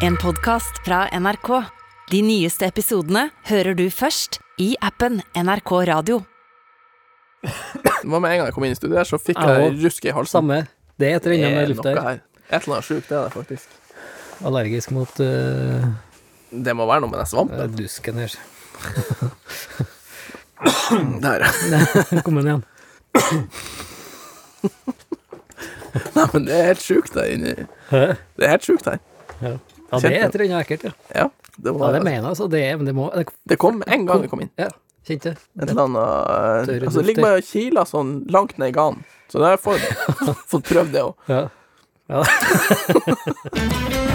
En podkast fra NRK. De nyeste episodene hører du først i appen NRK Radio. Det var med en gang jeg kom inn i studiet, her, så fikk Jeg jeg rusk i halsen. Samme. Det er et eller annet med luft noe her. her. Et eller annet sjukt, det er det faktisk. Allergisk mot uh, Det må være noe med den svampen. dusken her. Der, ja. Kom igjen. Nei, men det er helt sjukt der inni. Hæ? Det er helt sjukt her. Ja. Ja, det er et eller annet ekkelt, ja. Ja, det, Ja, var, det mener jeg, altså. Det, men det må det, det kom en gang jeg kom inn. Ja, kjente det Et eller annet Tørre Altså, det ligger bare og kiler sånn langt ned i ganen. Så det har jeg fått prøvd, det òg. Ja. ja.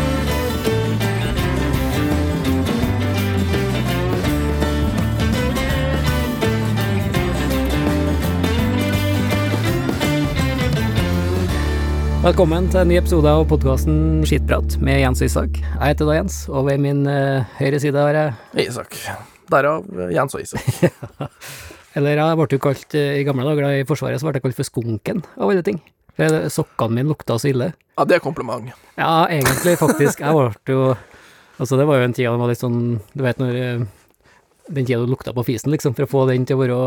Velkommen til en ny episode av podkasten Skittprat med Jens og Isak. Jeg heter da Jens, og ved min uh, høyre side har jeg Isak. Derav eh, Jens og Isak. Eller jeg ble jo kalt eh, I gamle dager da i Forsvaret så ble jeg kalt for Skunken, av alle ting. For sokkene mine lukta så ille. Ja, det er kompliment. Ja, egentlig, faktisk. Jeg ble jo Altså, det var jo en tid da det var litt sånn Du vet når Den tida du lukta på fisen, liksom, for å få den til å være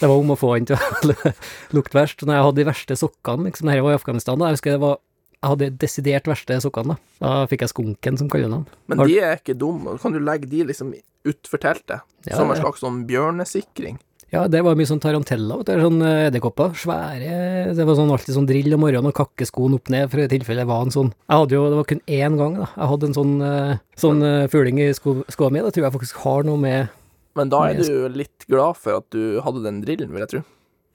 Det var om å få den til å lukte verst. Når jeg hadde de verste sokkene, liksom, dette var i Afghanistan, da, jeg husker det var Jeg hadde desidert verste sokkene, da. Da fikk jeg Skunken som kallenavn. Men de er ikke dumme. Kan du legge de liksom utfor teltet? Ja, som en ja. slags sånn bjørnesikring. Ja, det var mye sånn tarantella, vet du, sånn eh, edderkopper, svære, det var sånn alltid sånn drill om morgenen og kakkeskoen opp ned, for i tilfelle var en sånn, jeg hadde jo, det var kun én gang da, jeg hadde en sånn, eh, sånn fugling i skoa mi, det tror jeg faktisk har noe med, Men da er du litt glad for at du hadde den drillen, vil jeg tro.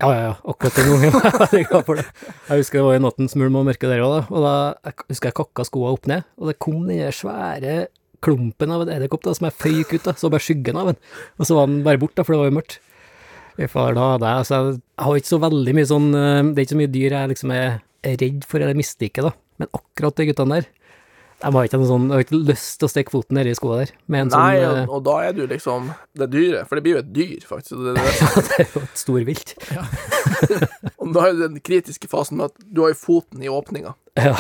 ja, ja, ja, akkurat den gangen, jeg er glad for det. Jeg husker det var i nattens mulm og mørke der da, og da, jeg husker jeg kakka skoene opp ned, og det kom den svære klumpen av en edderkopp som jeg føyk ut da, så bare skyggen av den, og så var den bare bort da, for det var jo mørkt. Far, da det, jeg altså, Jeg har ikke så veldig mye sånn eh, Det er ikke så mye dyr jeg liksom er redd for eller misliker, da. Men akkurat de guttene der De har ikke sånn Jeg har ikke lyst til å stikke foten nedi skoa der med en Nei, sånn og, og da er du liksom det dyret, for det blir jo et dyr, faktisk. Det, Det, det, Det er jo et storvilt. og da er det den kritiske fasen med at du har jo foten i åpninga. Ja.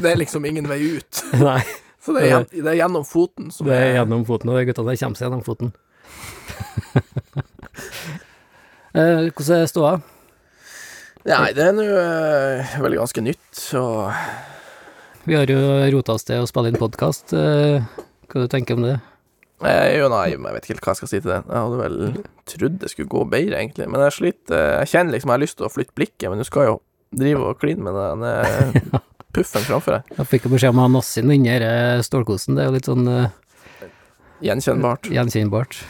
Det er liksom ingen vei ut. Nei. Så det er, det er gjennom foten som Det er gjennom foten, og de guttene der kommer seg gjennom foten. eh, hvordan er ståa? Nei, det er nå eh, vel ganske nytt, og Vi har jo rota oss til å spille inn podkast. Eh, hva du tenker om det? er jo nei, jeg vet ikke helt hva jeg skal si til det. Jeg hadde vel trodd det skulle gå bedre, egentlig, men jeg sliter eh, Jeg kjenner liksom jeg har lyst til å flytte blikket, men du skal jo drive og kline med den eh, puffen framfor deg. Jeg fikk jo beskjed om å ha Nassin inni denne stålkosen. Det er jo litt sånn uh, Gjenkjennbart. Gjenkjennbart.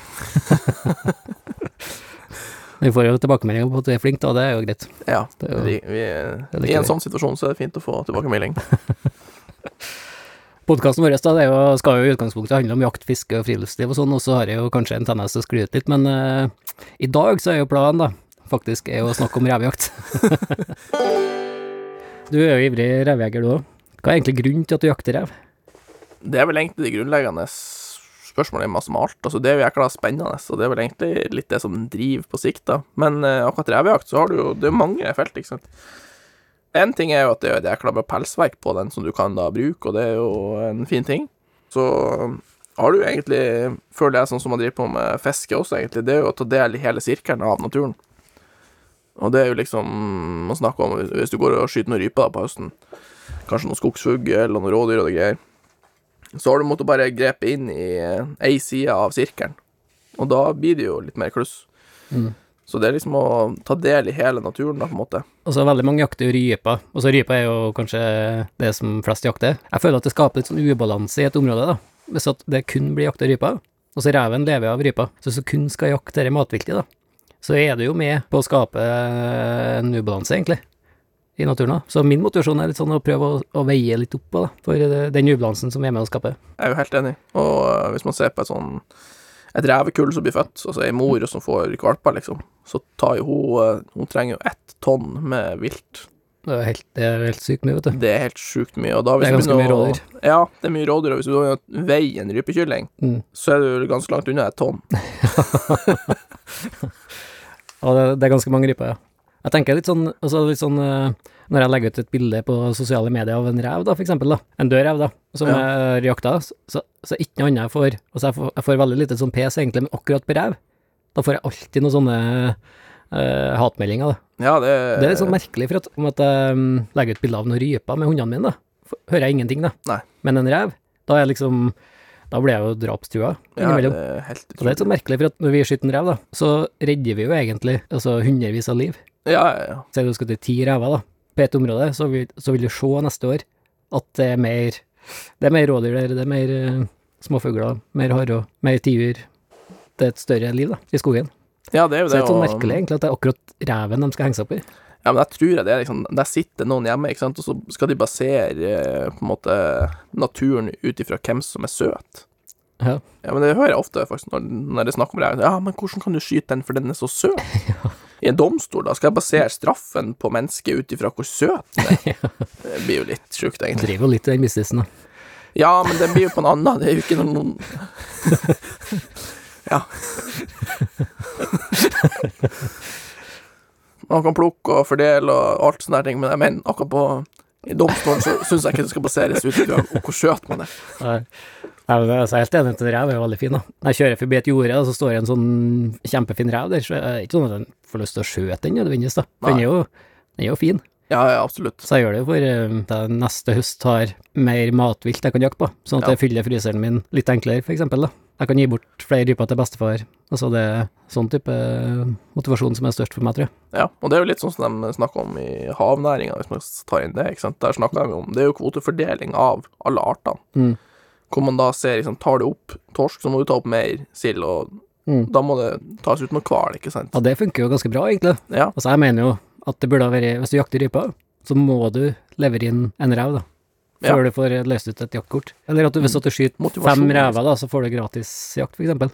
Vi får jo tilbakemeldinger på at du er flink, da. Det er jo greit. Ja. Det er jo- Vi, vi, er I en sånn situasjon så er det fint å få tilbakemelding. Podkasten vår da, det jo, skal jo i utgangspunktet handle om jakt, fiske og friluftsliv og sånn, og så har jeg jo kanskje en tendens til å skli ut litt, men uh, i dag så er jo planen, da, faktisk, er å snakke om revejakt. du er jo ivrig revejeger, du òg. Hva er egentlig grunnen til at du jakter rev? Det er vel egentlig de grunnleggende spørsmålene masse om alt. Altså, det er jo jækla spennende, og det er vel egentlig litt det som driver på sikt, da. Men uh, akkurat revejakt, så har du jo Det er mange felt, ikke sant. En ting er jo at det er jækla med pelsverk på den som du kan da bruke, og det er jo en fin ting. Så har du egentlig, føler jeg, sånn som man driver på med fiske også, egentlig, det er jo å ta del i hele sirkelen av naturen. Og det er jo liksom Man snakker om hvis du går og skyter noen ryper på høsten, kanskje noen skogsfugl eller noen rådyr og det greier, så har du måttet bare grepe inn i eh, ei side av sirkelen. Og da blir det jo litt mer kluss. Mm. Så det er liksom å ta del i hele naturen, da, på en måte. Og så veldig mange jakter jo ryper, og så rypa er jo kanskje det som flest jakter. Jeg føler at det skaper litt sånn ubalanse i et område, da. Hvis at det kun blir jakta ryper, og så reven lever av ryper. Så hvis du kun skal jakte dette matviltet, da, så er du jo med på å skape en ubalanse, egentlig, i naturen. da. Så min motivasjon er litt sånn å prøve å, å veie litt opp da, for den ubalansen som er med å skape. Jeg er jo helt enig. Og øh, hvis man ser på et sånn et revekull som blir født, altså ei mor som får valper, liksom, så tar jo hun øh, Hun trenger jo ett tonn med vilt. Det er helt, det er helt sykt mye, vet du. Det er helt sjukt mye. Og da hvis Det er ganske begynner mye rådyr. Ja, det er mye rådyr. Og hvis du da veier en rypekylling, Mm. så er du ganske langt unna et tonn. Ja, det, det er ganske mange ryper, ja. Jeg tenker litt sånn, altså litt sånn eh, Når jeg legger ut et bilde på sosiale medier av en rev, da, for eksempel, da, en død rev, da, som Ja. jakta, så, så ikke noe annet jeg får Altså, jeg får, jeg får veldig lite sånn pes, egentlig, men akkurat på rev, da får jeg alltid noen sånne uh, hatmeldinger, da. Ja, det, Det er litt sånn merkelig, for at om at jeg um, legger ut bilde av noen ryper med hundene mine, da, hører jeg ingenting, da. Nei. Men en rev, da er jeg liksom Da blir jeg jo drapstrua ja, innimellom. det er helt Og det er litt sånn merkelig, for at når vi skyter en rev, da, så redder vi jo egentlig altså hundrevis av liv. Ja, ja, ja. Se du skal til ti rever, da, på et område, så vil, så vil du se neste år at det er mer Det er mer rådyr der, det er mer uh, småfugler, mer harre, mer tiur. Det er et større liv, da, i skogen. ja, det er jo det. Så det er sånn merkelig, egentlig, at det er akkurat reven de skal henge seg opp i. Ja, men jeg tror det er liksom Der sitter noen hjemme, ikke sant, og så skal de basere eh, på en måte naturen ut ifra hvem som er søt. Ja. Ja, men det hører jeg ofte faktisk når, når det er snakk om det. Ja, men hvordan kan du skyte den, for den er så søt? I en domstol, da skal jeg basere straffen på mennesket ut ifra hvor søt det er. Det blir jo litt sjukt, egentlig. driver jo litt i den businessen, da. Ja, men den blir jo på en annen, det er jo ikke noen Ja. Man kan plukke og fordele og alt sånne ting, men jeg mener akkurat på i domstolen så syns jeg ikke det skal baseres ut på hvor søt man er. Nei. Altså, Jeg er helt enig at en rev er veldig fin. da. Når jeg kjører forbi et jorde, og så står det en sånn kjempefin rev der, så er det ikke sånn at jeg får lyst til å skjøte den nødvendigvis. da. Den er, jo, den er jo fin. Ja, ja, absolutt. Så jeg gjør det for eh, at jeg neste høst har mer matvilt jeg kan jakte på, sånn at Ja. jeg fyller fryseren min litt enklere, for eksempel. da. Jeg kan gi bort flere ryper til bestefar. Altså det er sånn type motivasjon som er størst for meg, tror jeg. Ja, og det er jo litt sånn som de snakker om i havnæringa, hvis man tar inn det. ikke sant? Der snakker de om Det er jo kvotefordeling av alle artene. Mm. Hvor man da ser liksom, tar du opp torsk, så må du ta opp mer sild, og Mm. da må det tas ut noe hval, ikke sant? Ja, det funker jo ganske bra, egentlig. Ja. Altså, jeg mener jo at det burde ha vært Hvis du jakter rype, så må du levere inn en rev, da. Ja. Før du får løst ut et jaktkort. Eller at du, hvis at du skyter Motivasjon, fem liksom. rever, da, så får du gratis jakt, for eksempel.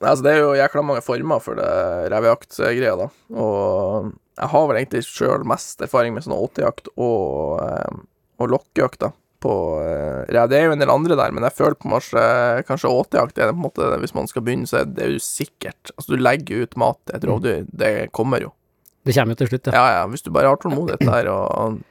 Altså, det er jo jækla mange former for det revejaktgreia, da. Og jeg har vel egentlig sjøl mest erfaring med sånn åtejakt og, eh, og lokkejakt, da. På Ja. Det er jo en del andre der, men jeg føler på kanskje, kanskje åtejakt er det på en måte Hvis man skal begynne, så er det jo sikkert. Altså, du legger ut mat til et rovdyr, det kommer jo. Det kommer jo til slutt, ja. Ja, ja, hvis du bare har tålmodighet der, og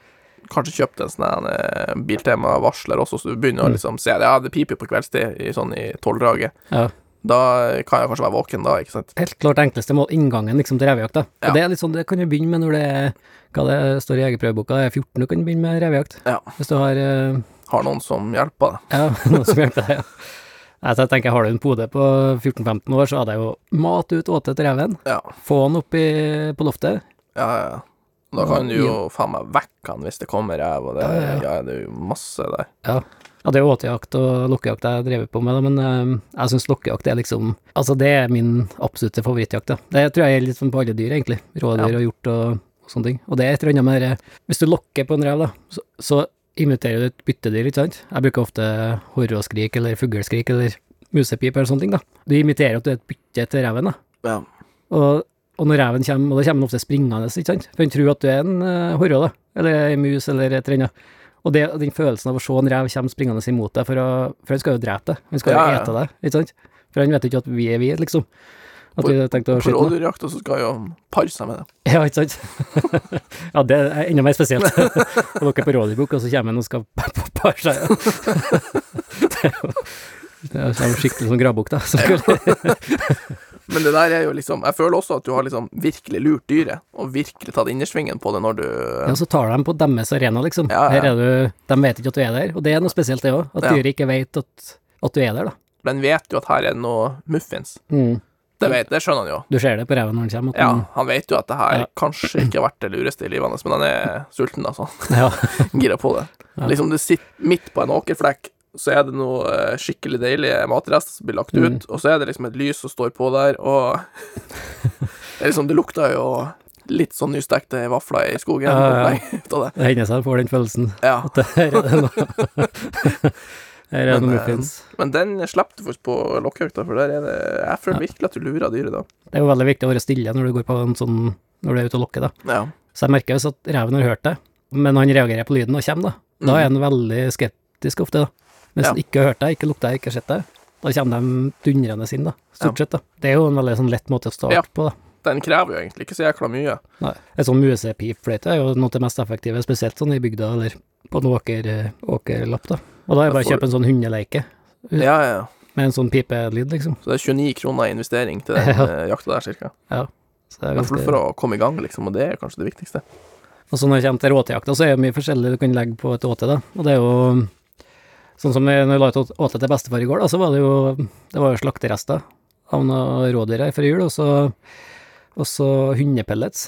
kanskje kjøpt en sånn eh, Biltema-varsler også, så du begynner å Mm. liksom se det. Ja, det piper jo på kveldstid, i, sånn i tolvdraget. ja. Da kan jeg kanskje være våken da, ikke sant. Helt klart det enkleste mål, inngangen liksom til revejakta. Ja. Og det er litt sånn, det kan du begynne med når det er Hva det står i jegerprøveboka, det er 14 du kan begynne med revejakt. Ja. Hvis du har uh... Har noen som hjelper deg. Ja, noen som hjelper deg, ja. Altså, jeg tenker, har du en pode på 14-15 år, så hadde jeg jo mat ut åte til reven, Ja, få han opp i, på loftet. ja, ja. Da kan du jo faen meg vekke han hvis det kommer rev, og det, Ja, ja, ja, det er jo masse der. Ja. Ja, det er jo åtejakt og lokkejakt jeg har drevet på med, da, men eh, jeg syns lokkejakt er liksom Altså, det er min absolutte favorittjakt, da. Det tror jeg gjelder litt sånn på alle dyr, egentlig. Rådyr Ja. og hjort og, og sånne ting. Og det er et eller annet med det Hvis du lokker på en rev, da, så, så imiterer du et byttedyr, ikke sant? Jeg bruker ofte horråskrik eller fugleskrik eller musepip eller sånne ting, da. Du imiterer at du er et bytte til reven, da. Ja. Og, og når reven kommer, og da kommer den ofte springende, ikke sant? For den tror at du er en uh, da. Eller en mus, eller et eller annet. Og det, den følelsen av å se en rev komme springende imot deg, for, å, for han skal jo drepe deg. Han skal jo Ja, ja. ete deg, ikke sant? For han vet jo ikke at vi er vi, liksom. At vi tenkte å På skyte den. rådyrjakta så skal jo pare seg med det. Ja, ikke sant? ja, det er enda mer spesielt. og dere på rådyrbukk, og så kommer han og skal pare seg. det er jo det er jo skikkelig sånn grabbukk, da. Men det der er jo liksom Jeg føler også at du har liksom virkelig lurt dyret, og virkelig tatt innersvingen på det når du Ja, så tar de på deres arena, liksom. Ja, ja. Her er du De vet ikke at du er der, og det er noe spesielt, det òg. At Ja. dyret ikke vet at, at du er der, da. Den vet jo at her er det noe muffins. Mm. Det, vet, det skjønner han jo. Du ser det på reven når han kommer. Ja, han vet jo at det her Ja. kanskje ikke har vært det lureste i livet hans, men han er sulten, altså. ja. Gira på det. Ja. Liksom, du sitter midt på en åkerflekk, så er det noe eh, skikkelig deilige matrester som blir lagt ut, Mm. og så er det liksom et lys som står på der, og Det liksom, det lukter jo litt sånn nystekte vafler i skogen. Ja, ja, ja. det. Det hender seg jeg får den følelsen. Ja. At det, her er det noe Her er det Men, noe eh, muffins. Men den slapp du faktisk på lokkjakta, for der er det Jeg føler virkelig at du lurer dyret da. Det er jo veldig viktig å være stille når du går på en sånn Når du er ute og lokker, da. Ja. Så jeg merker jo at reven har hørt det, men han reagerer på lyden og kommer, da. Da er han veldig skeptisk ofte, da. Mens Ja. ikke hørt deg, ikke lukta ikke sett deg. da kommer de dundrende inn, da. Stort sett, da. Det er jo en veldig sånn lett måte å starte Ja. på, da. Den krever jo egentlig ikke så jækla mye. Nei. En sånn musepipfløyte er jo noe av det mest effektive, spesielt sånn i bygda eller på en åker, åkerlapp, da. Og da er det bare å kjøpe en sånn hundeleike Ja, ja, ja. med en sånn pipelyd, liksom. Så det er 29 kroner i investering til den Ja. eh, jakta der, cirka. Så det er ganske... for å komme i gang, liksom, og det er kanskje det viktigste. Og så når det kommer til råtejakta, så er det mye forskjellig du kan legge på et åte, da. Og det er jo Sånn som når vi la ut åte til bestefar i går, da, så var det jo Det var jo slakterester av noen rådyr her før jul, og så og så hundepellets.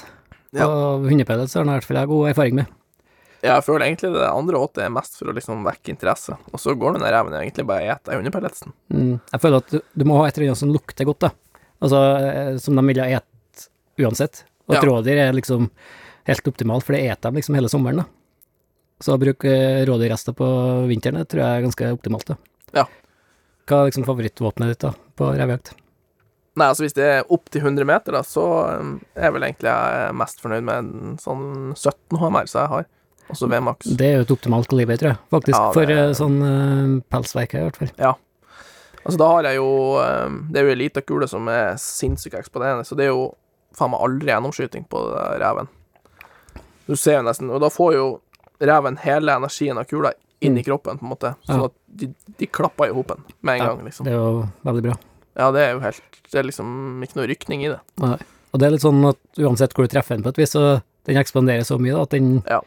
Ja. Og hundepellets har i hvert fall jeg god erfaring med. Jeg føler egentlig det andre åtet er mest for å liksom vekke interesse, og så går den reven egentlig bare og spiser hundepelletsen. Mm. Jeg føler at du, du må ha et eller annet som lukter godt, da. Altså eh, som de ville ha et uansett. Og et Ja. rådyr er liksom helt optimalt, for det eter de liksom hele sommeren, da. Så å bruke eh, rådyrrester på vinteren, det tror jeg er ganske optimalt, da. Ja. Hva er liksom favorittvåpenet ditt, da, på revejakt? Nei, altså hvis det er opp til 100 meter, da, så er jeg vel egentlig jeg mest fornøyd med en sånn 17 HMR som jeg har. Altså VMAX. Det er jo et optimalt kaliber, tror jeg, faktisk, Ja, det- for eh, sånn uh, pelsverker, i hvert fall. Altså da har jeg jo um, Det er jo ei lita kule som er sinnssykt eksponerende, så det er jo faen meg aldri gjennomskyting på reven. Du ser jo nesten Og da får jo reven hele energien av kula inn i kroppen, på en måte. Sånn Mm. Ja. at de, de klapper i hopen med en Ja, gang, liksom. Det er jo veldig bra. Ja, det er jo helt Det er liksom ikke noe rykning i det. Nei. Og det er litt sånn at uansett hvor du treffer den på et vis, så den ekspanderer så mye da, at den Ja.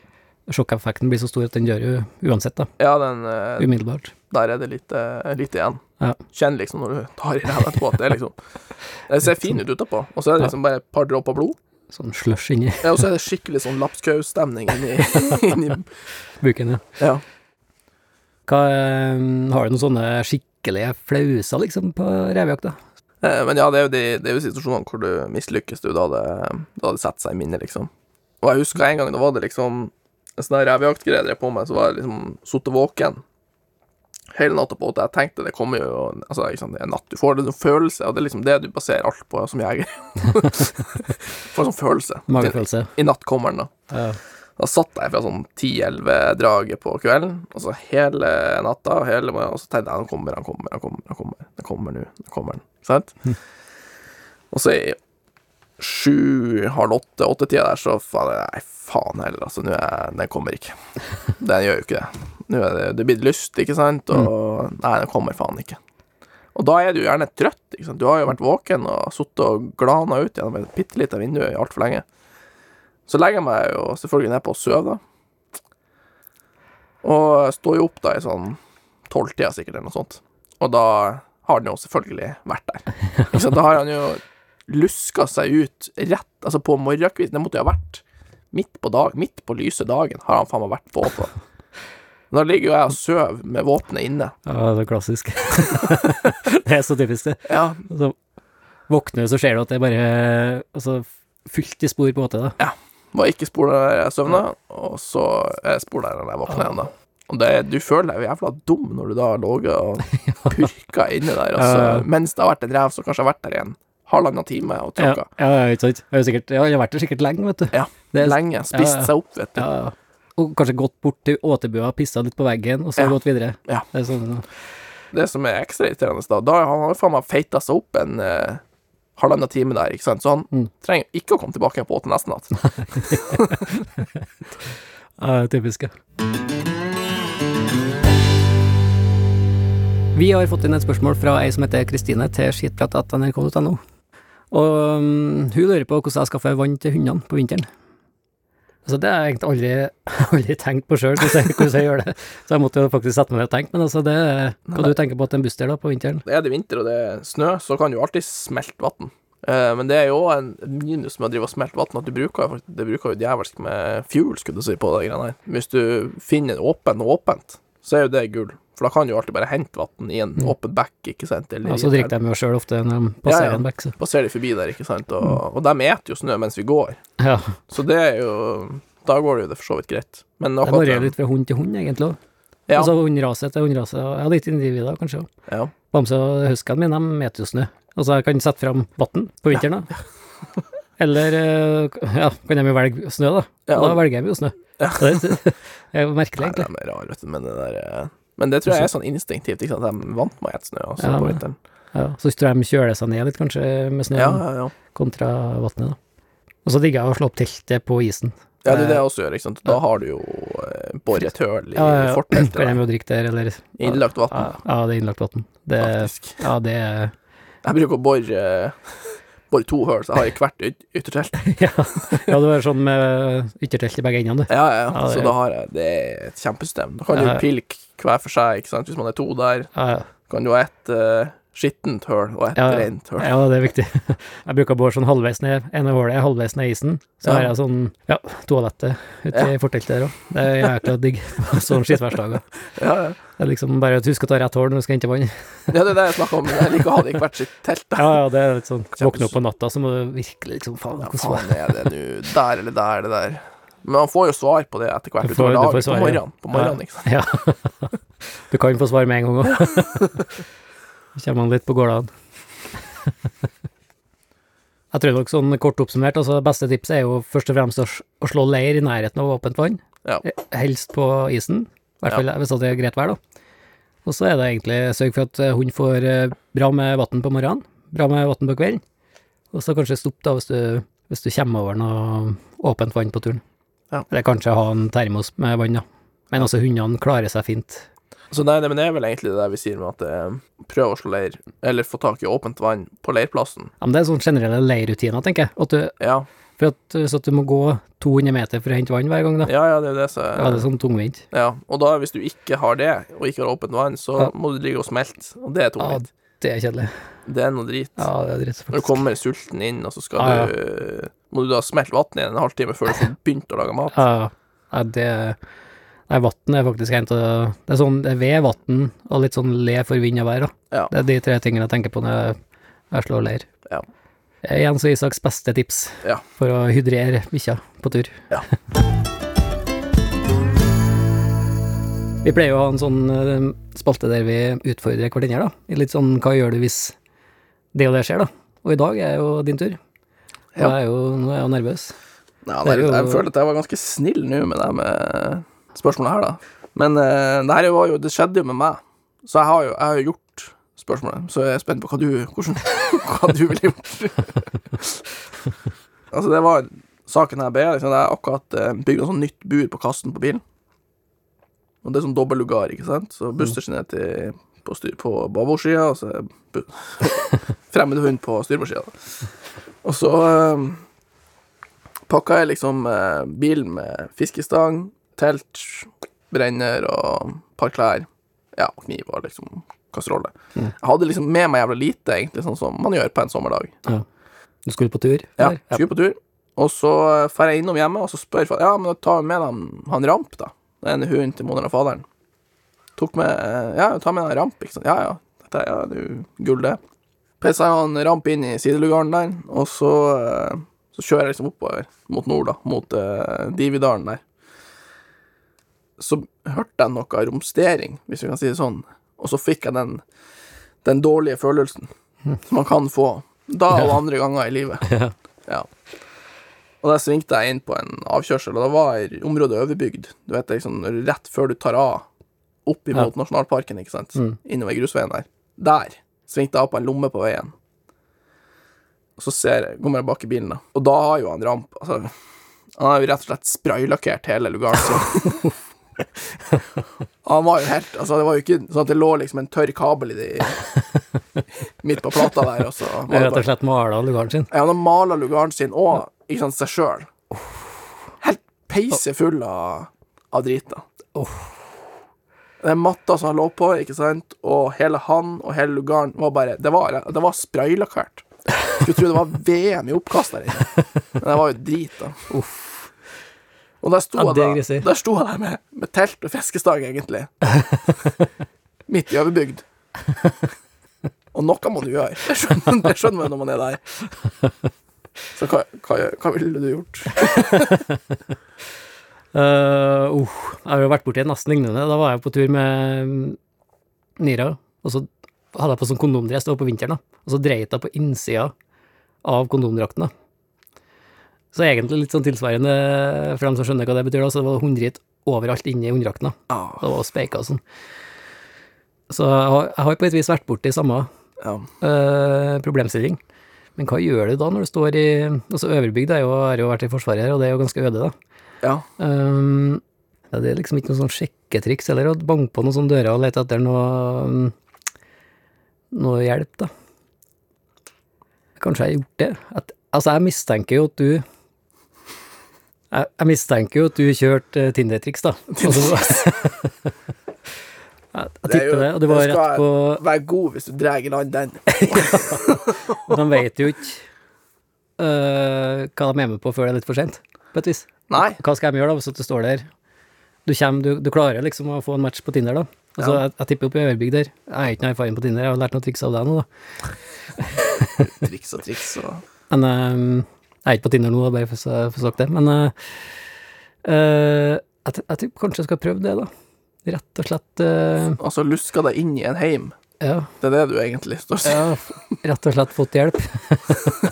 sjokkeffekten blir så stor at den dør jo uansett, da. Ja, den uh, Umiddelbart. Der er det lite, lite igjen. Ja. Kjenn liksom når du tar i ræva etterpå at det er liksom Det ser fin ut utapå, og så er det liksom bare et par dråper blod. Sånn slush inni Ja, og så er det skikkelig sånn lapskausstemning inni, inni buken, ja. Ja. Hva, eh, har du noen sånne skikkelige flauser, liksom, på revejakt, da? Eh, Men ja, det er jo de, det er jo situasjonene hvor du mislykkes, du, da det, da det setter seg i minnet, liksom. Og jeg husker en gang, da var det liksom en sånn jeg drev på med, så var jeg liksom sittet våken hele natta på at jeg tenkte det kommer jo Altså, sant, det er natt, du får en sånn følelse, og det er liksom det du baserer alt på som jeger. får en sånn følelse. Magefølelse. I natt kommer den, da. Ja. Da satt jeg fra sånn 10-11-draget på kvelden, og så hele natta, og hele, og så tenkte jeg han kommer, han kommer, han kommer, han kommer, han kommer nå, han kommer den. Sant? Og så i sju, halv åtte, åttetida der, så faen, nei, faen heller, altså, nå er den kommer ikke. Den gjør jo ikke det. Nå er det, det er blitt lyst, ikke sant, og nei, det kommer faen ikke. Og da er du gjerne trøtt, ikke sant. Du har jo vært våken og sittet og glana ut gjennom et bitte lite vindu altfor lenge. Så legger jeg meg jo selvfølgelig nedpå å sove, da. Og står jo opp da i sånn tolvtida sikkert, eller noe sånt. Og da har den jo selvfølgelig vært der. Ikke sant? Da har han jo luska seg ut rett Altså på morgenkvisten. Det måtte jo ha vært midt på dag, midt på lyse dagen, har han faen meg vært på åpna. Da ligger jo jeg og sover med våpenet inne. ja, det er klassisk. det er så typisk, det. Ja, så våkner du, så ser du at det er bare altså, fullt i spor på en måte, da. Ja. var ikke spor der jeg søvna, og så er jeg spor der jeg våkner igjen, da. Og det, du føler deg jo jævla dum når du da har ligget og purka inni der, altså, Ja. mens det har vært en rev som kanskje har vært der igjen en halvannen time og tråkka. ja, ja, ikke sant. Jeg har sikkert, jeg har vært der sikkert lenge, vet du. Ja, Det er- Lenge. Spist ja, ja. seg opp, vet du. Ja, ja. Og kanskje gått bort til åtebua, pissa litt på veggen, og så Ja. gått videre. Ja. Det sånn, Det som er ekstra irriterende da, da har han jo faen meg feita seg opp en eh, halvannen time der, ikke sant, så han Mm. trenger ikke å komme tilbake igjen på åtte neste natt. ja, typisk, ja. Vi har fått inn et spørsmål fra ei som heter Kristine til skitprat.nrk.no. Og um, hun lurer på hvordan jeg skaffer vann til hundene på vinteren. Altså, det har jeg egentlig aldri, aldri tenkt på sjøl, hvordan, jeg- hvordan jeg gjør det. Så jeg måtte jo faktisk sette meg ned og tenke, men altså, det Hva du tenker på at en buster da, på vinteren? Er det vinter og det er snø, så kan du alltid smelte vann. Eh, men det er jo en minus med å drive og smelte vann, at du bruker, det bruker jo djevelsk med fuel, skulle du si, på det greiene her. Hvis du finner en åpen og åpent, så er jo det gull. For da kan du jo alltid bare hente vann i en Mm. åpen bekk, ikke sant? Eller Ja, så drikker de jo sjøl ofte når de passerer Ja, ja. en bekk, så. passerer de forbi der, ikke sant? Og, Mm. og de eter jo snø mens vi går. Ja. Så det er jo Da går det jo det for så vidt greit. Men Det varierer litt fra hund til hund, egentlig òg. Ja, Altså hunderase til hunderase. Ja, litt individer, kanskje ja. Bamse og huskene mine, de eter jo snø. Altså, jeg kan sette fram vann på vinteren, da. Eller eh, ja, kan de jo velge snø, da. Ja. Da velger de jo snø. Ja. Det er jo merkelig, Nei, de er rare, vet du. Men det der eh, Men det tror jeg er sånn instinktivt, ikke sant. De vant med å spise snø også Ja, på vinteren. Ja, så tror jeg de kjøler seg ned litt, kanskje, med snø Ja, ja, ja. kontra vannet, da. Og så digger jeg å slå opp teltet på isen. Ja, det er det jeg også gjør, ikke sant. Da har du jo eh, boret et høl i Ja, ja, ja. forteltet. Kan jeg jo drikke der, eller Innlagt vann, Ja, ja, det er innlagt vann. Faktisk. ja, det er Jeg bruker å bore, bore to hull, så jeg har i hvert yt yttertelt. ja, ja, det var sånn med yttertelt i begge endene, du. Ja, ja, Ja. Så da har jeg Det er et kjempesystem. Da kan du pilke hver for seg, ikke sant. Hvis man er to der, Ja, ja. kan du ha ett uh, skittent høl og ett Ja, ja. rent høl. Ja, det er viktig. Jeg bruker å bore sånn halvveis ned, ene hullet er halvveis ned isen. Så Ja. har jeg sånn, ja, toalettet ute i forteltet der òg. Det er jækla digg. Sånn skittværsdager. Ja, ja. Det er liksom bare å huske å ta rett hull når du skal hente vann. ja, det er det jeg snakker om. Jeg liker å ha det i hvert sitt telt. Da. Ja, ja, det er litt sånn Våkne opp på natta, så må du virkelig liksom Faen, Ja, hvordan var faen er det nå? Der eller der, det der. Men man får jo svar på det etter hvert utover dagen. På ja. morgenen, på morgenen, ikke sant. Ja. Du kan få svar med en gang òg. Så kommer man litt på gårdene. Jeg tror nok sånn kort oppsummert, altså beste tipset er jo først og fremst å, slå leir i nærheten av åpent vann. Ja. Eh, Helst på isen, i hvert fall hvis det er greit vær, da. Og så er det egentlig sørg for at eh, hund får eh, bra med vann på morgenen, bra med vann på kvelden, og så kanskje stopp da hvis du, hvis du kommer over noe åpent vann på turen. Ja. Eller kanskje ha en termos med vann, da. Men altså, hundene klarer seg fint. Så nei, det, men det er vel egentlig det der vi sier med at eh, prøv å slå leir, eller få tak i åpent vann på leirplassen. Ja, men det er sånn generelle leirrutiner, tenker jeg. At du, Ja, for at, så at du må gå 200 meter for å hente vann hver gang, da. ja, ja det er jo det som Ja, det er sånn tungvint. Ja, og da hvis du ikke har det, og ikke har åpent vann, så Ja. må du ligge og smelte, og det er Ja, tungvint. det er kjedelig. Det er noe drit. Ja, det er dritt, Når du faktisk. kommer sulten inn, og så skal Ja, ja. du Må du da smelte vann i en halvtime før du får begynt å lage mat? Ja, ja, det Nei, vann er faktisk en av Det er sånn det er ved vann og litt sånn le for vind og vær, da. Ja. Det er de tre tingene jeg tenker på når jeg, jeg slår leir. Ja. Jens og Isaks beste tips Ja. for å hydrere bikkja på tur. Ja. Vi pleier jo å ha en sånn eh, spalte der vi utfordrer hverandre, da. I litt sånn hva gjør du hvis det og det skjer, da. Og i dag er jo din tur. Og Ja. jeg er jo, nå er jeg jo nervøs. Ja, jeg, jo- jeg føler at jeg var ganske snill nå med det med spørsmålet her, da. Men uh, det her var jo Det skjedde jo med meg, så jeg har jo, jeg har jo gjort spørsmålet. Så jeg er spent på hva du, hvordan, hva du ville gjort. altså, det var saken her ble liksom, Jeg akkurat uh, bygd sånn nytt bur på kassen på bilen. Og det er sånn dobbeltlugar, ikke sant. Så Buster sin er til på, styr, på babordsida, og så fremmed hund på styrbordssida. Og så eh, pakka jeg liksom eh, bilen med fiskestang, telt, brenner og et par klær. Ja, kniv og liksom kasserolle. Mm. Jeg hadde liksom med meg jævla lite, egentlig, sånn som man gjør på en sommerdag. Du skulle på tur? Ja, eller? skulle på tur. Og så drar jeg innom hjemme, og så spør jeg Ja, men da tar vi med han, han Ramp, da. Det er en hund til moderen og faderen. Tok med eh, Ja, ta med han Ramp, ikke sant. Ja, ja. Dette er ja, jo gull, det. Pissa han Ramp inn i sidelugaren der, og så, eh, så kjører jeg liksom oppover mot nord, da. Mot uh, Dividalen der. Så hørte jeg noe romstering, hvis vi kan si det sånn. Og så fikk jeg den, den dårlige følelsen som man kan få da og andre ganger i livet. Ja. Ja. Og da svingte jeg inn på en avkjørsel, og da var området overbygd. Du vet, liksom, rett før du tar av, opp imot nasjonalparken, ikke sant, Mm. innover grusveien der. Der svingte jeg av på en lomme på veien. Og så ser jeg, kommer jeg bak i bilen, da. Og da har jo han ramp Altså, han har jo rett og slett spraylakkert hele lugaren sin. han var jo helt Altså, det var jo ikke sånn at det lå liksom en tørr kabel i de midt på plata der, og så var det Rett og slett mala lugaren sin. ja, han har mala lugaren sin og ikke sant, seg sjøl. Helt peise full av, av drit. da. Den matta som han lå på, ikke sant, og hele han og hele lugaren var bare Det var, det var spraylakkert. Skulle tro det var VM i oppkast der inne. Men det var jo drit, da. Og der sto Ja, jeg er da, der sto jeg der med, med telt og fiskestang, egentlig. Midt i overbygd. Og noe må du gjøre. Det skjønner, det skjønner man når man er der. Så hva, hva, hva ville du gjort? Uh, uh, jeg har jo vært borti et nesten lignende. Da var jeg på tur med Nira, og så hadde jeg på sånn kondomdress, det var på vinteren, da. Og så dreit jeg på innsida av kondomdrakten, da. Så egentlig litt sånn tilsvarende, for dem som skjønner hva det betyr, da, så det var hundrit overalt inni hunddrakten, da. Ah, Det var speika og sånn. Så jeg har, jeg har på et vis vært borti samme. Ja. eh, problemstilling. Men hva gjør du da når du står i Altså, Øverbygd er jo, jo vært i Forsvaret her, og det er jo ganske øde, da. ja. Um, ja, det er liksom ikke noe sånn sjekketriks eller å banke på noen sånne dører og lete etter noe um, noe hjelp, da. Kanskje jeg har gjort det. At, altså, jeg mistenker jo at du jeg, jeg mistenker jo at du kjørte uh, Tinder-triks, da. Altså, jeg, er tipper det, og du var rett på Vær god hvis du drar i land den. De vet jo ikke uh, hva de er med på før det er litt for sent, på et vis. Nei. Hva skal de gjøre da, hvis du står der? Du, kommer, du, du klarer liksom å få en match på Tinder, da. Altså, Ja. jeg, jeg tipper opp i Øverbygd der. Jeg har ikke noe erfaring på Tinder, jeg har lært noen triks av deg nå, da. Triks og triks og Men ehm, jeg er ikke på Tinder nå, bare for å få sagt det. Men eh, jeg, jeg tror kanskje jeg skal prøve det, da. Rett og slett uh, Altså luska deg inn i en heim. ja, Det er det du egentlig står ja, rett og slett fått hjelp.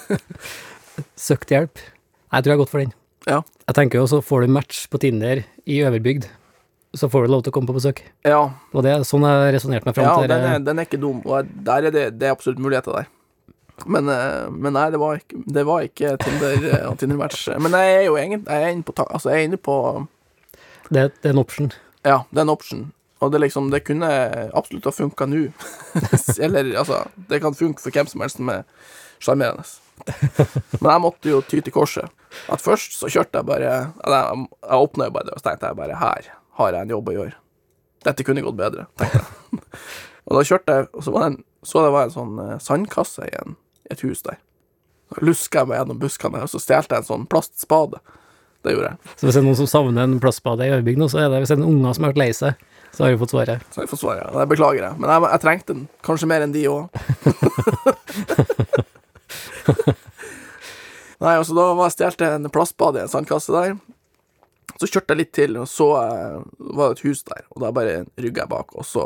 Søkt hjelp. Jeg tror jeg har gått for den. Ja. Jeg tenker jo så får du match på Tinder i Øverbygd, så får du lov til å komme på besøk. Ja, Og det er sånn jeg har resonnert meg fram ja til. den, er, den er ikke dum. Og der er det, det er absolutt muligheter der. Men, eh, men nei, det var ikke, det var ikke Tinder eh, Tinder-match. Men jeg er jo egentlig jeg er inne på, altså jeg er inne på Det, det er en option. Ja, det er en option. Og det liksom, det kunne absolutt ha funka nå. Eller altså, det kan funke for hvem som helst som er sjarmerende. Men jeg måtte jo ty til korset. At først så kjørte jeg bare Jeg, jeg åpna jo bare det, og så tenkte jeg bare her har jeg en jobb å gjøre. Dette kunne gått bedre, tenkte jeg. og da kjørte jeg, og så var det en, så det var en sånn eh, sandkasse i en, et hus der. Så luska jeg meg gjennom buskene, og så stjelte jeg en sånn plastspade. Det gjorde jeg. Så hvis det er noen som savner en plastspade i Ørbygd nå, så er det hvis det er en unger som har vært lei seg, så har vi fått svaret. Så har jeg fått svaret. ja. det beklager jeg. Men jeg, jeg trengte den. Kanskje mer enn de òg. Nei, altså da var jeg stjelte en plastbade i en sandkasse der. Så kjørte jeg litt til, og så eh, var det et hus der. Og da bare rygga jeg bak, og så,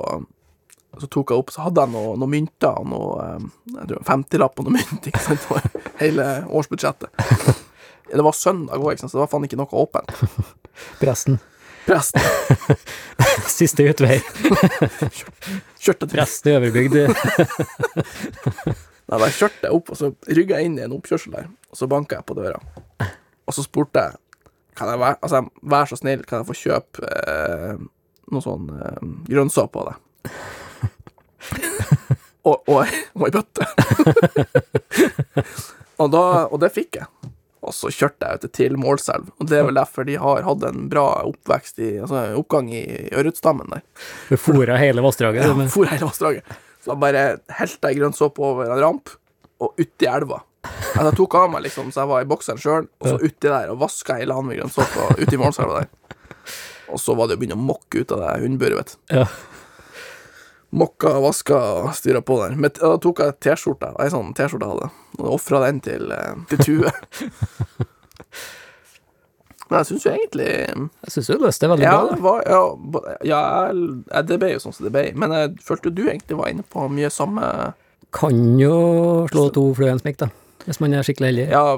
så tok jeg opp. Så hadde jeg noe, noe mynter og noe eh, jeg tror 50-lapp og noe mynt. ikke sant? for hele årsbudsjettet. Det var søndag òg, så det var faen ikke noe åpent. Presten. Presten Siste utvei. kjørte til Presten i Øverbygd. Nei, da kjørte jeg opp, og så rygga jeg inn i en oppkjørsel der, og så banka jeg på døra. Og så spurte jeg kan jeg være, altså, vær så snill, kan jeg få kjøpe eh, noe sånn eh, grønnsåpe av deg? og, og, og ei bøtte. og, da, og det fikk jeg. Og så kjørte jeg ut til Målselv, og det er vel derfor de har hatt en bra oppvekst i, altså oppgang i ørretstammen der. Du fôra hele vassdraget. Ja, du, hele vassdraget. Så da bare helte jeg grønnsåpe over en ramp, og uti elva. Altså, jeg tok av meg liksom, så jeg var i bokseren sjøl, og så uti der, og vaska hele han med grønnsåpe uti målselva der. Og så var det å begynne å mokke ut av det hundburet, vet du. Ja. Mokka, vaska og styra på der. Men da tok jeg T-skjorta, ei sånn T-skjorte jeg hadde, og ofra den til, eh, til Tue. Men jeg syns jo egentlig Jeg syns jo løste det veldig ja, bra. det var, ja, ja, jeg- det ble jo sånn som det ble. Men jeg følte du egentlig var inne på mye samme Kan jo slå to fluer i en smekk, da. Hvis man er skikkelig heldig. Ja,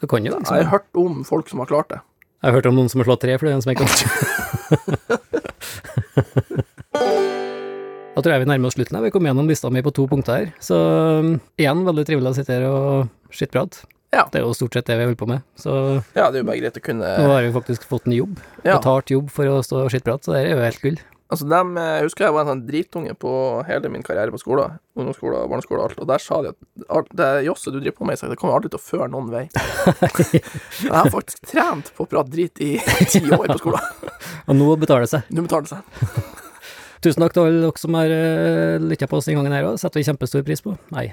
Du kan jo jeg liksom. har hørt om folk som har klart det. Jeg har hørt om noen som har slått tre fluer i en smekk. Da tror jeg vi nærmer oss slutten. her. Vi kom gjennom lista mi på to punkter her. Så um, igjen, veldig trivelig å sitte her og skittprate. Ja. Det er jo stort sett det vi holder på med. Så Ja, det er jo bare greit å kunne nå har vi faktisk fått en jobb. Ja. Betalt jobb for å stå og skittprate, så det er jo helt gull. Altså, dem, Jeg husker jeg var en sånn dritunge på hele min karriere på skolen. Ungdomsskole, barneskole og alt. Og der sa de at det josset du driver på med, det kommer aldri til å føre noen vei. jeg har faktisk trent på å prate drit i ti år på skolen. Og nå betaler det seg. Nå betaler det seg. Tusen takk til alle dere som har uh, lytta på oss denne gangen her òg. Setter vi kjempestor pris på. Nei.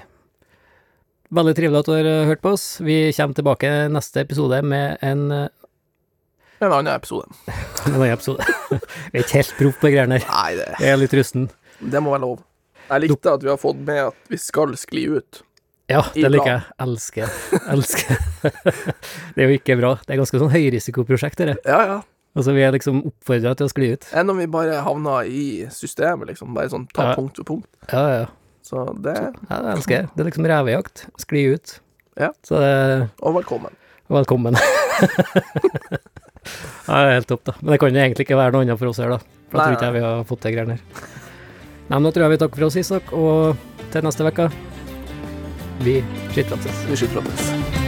Veldig trivelig at du har eh, hørt på oss. Vi kommer tilbake neste episode med en, eh, En annen episode. en annen episode. vi er ikke helt proff på greiene her. Nei, det, Jeg er litt rusten. det må være lov. Jeg likte at vi har fått med at vi skal skli ut. Ja, det liker jeg. Elsker. Elsker. det er jo ikke bra. Det er ganske sånn høyrisikoprosjekt, dette. Ja, ja. Altså, vi er liksom oppfordra til å skli ut. Enn om vi bare havna i systemet, liksom. Bare sånn ta Ja. punkt for punkt. Ja, ja. Så det ja det elsker jeg. Det er liksom revejakt. Skli ut. Ja. Så det Og velkommen. velkommen. ja, det er helt topp, da. Men det kan jo egentlig ikke være noe annet for oss her, da. For da tror ikke jeg vi har fått til greiene her. Nei, men da tror jeg vi takker for oss, Isak, og til neste uke. Vi skittprates. Vi skyter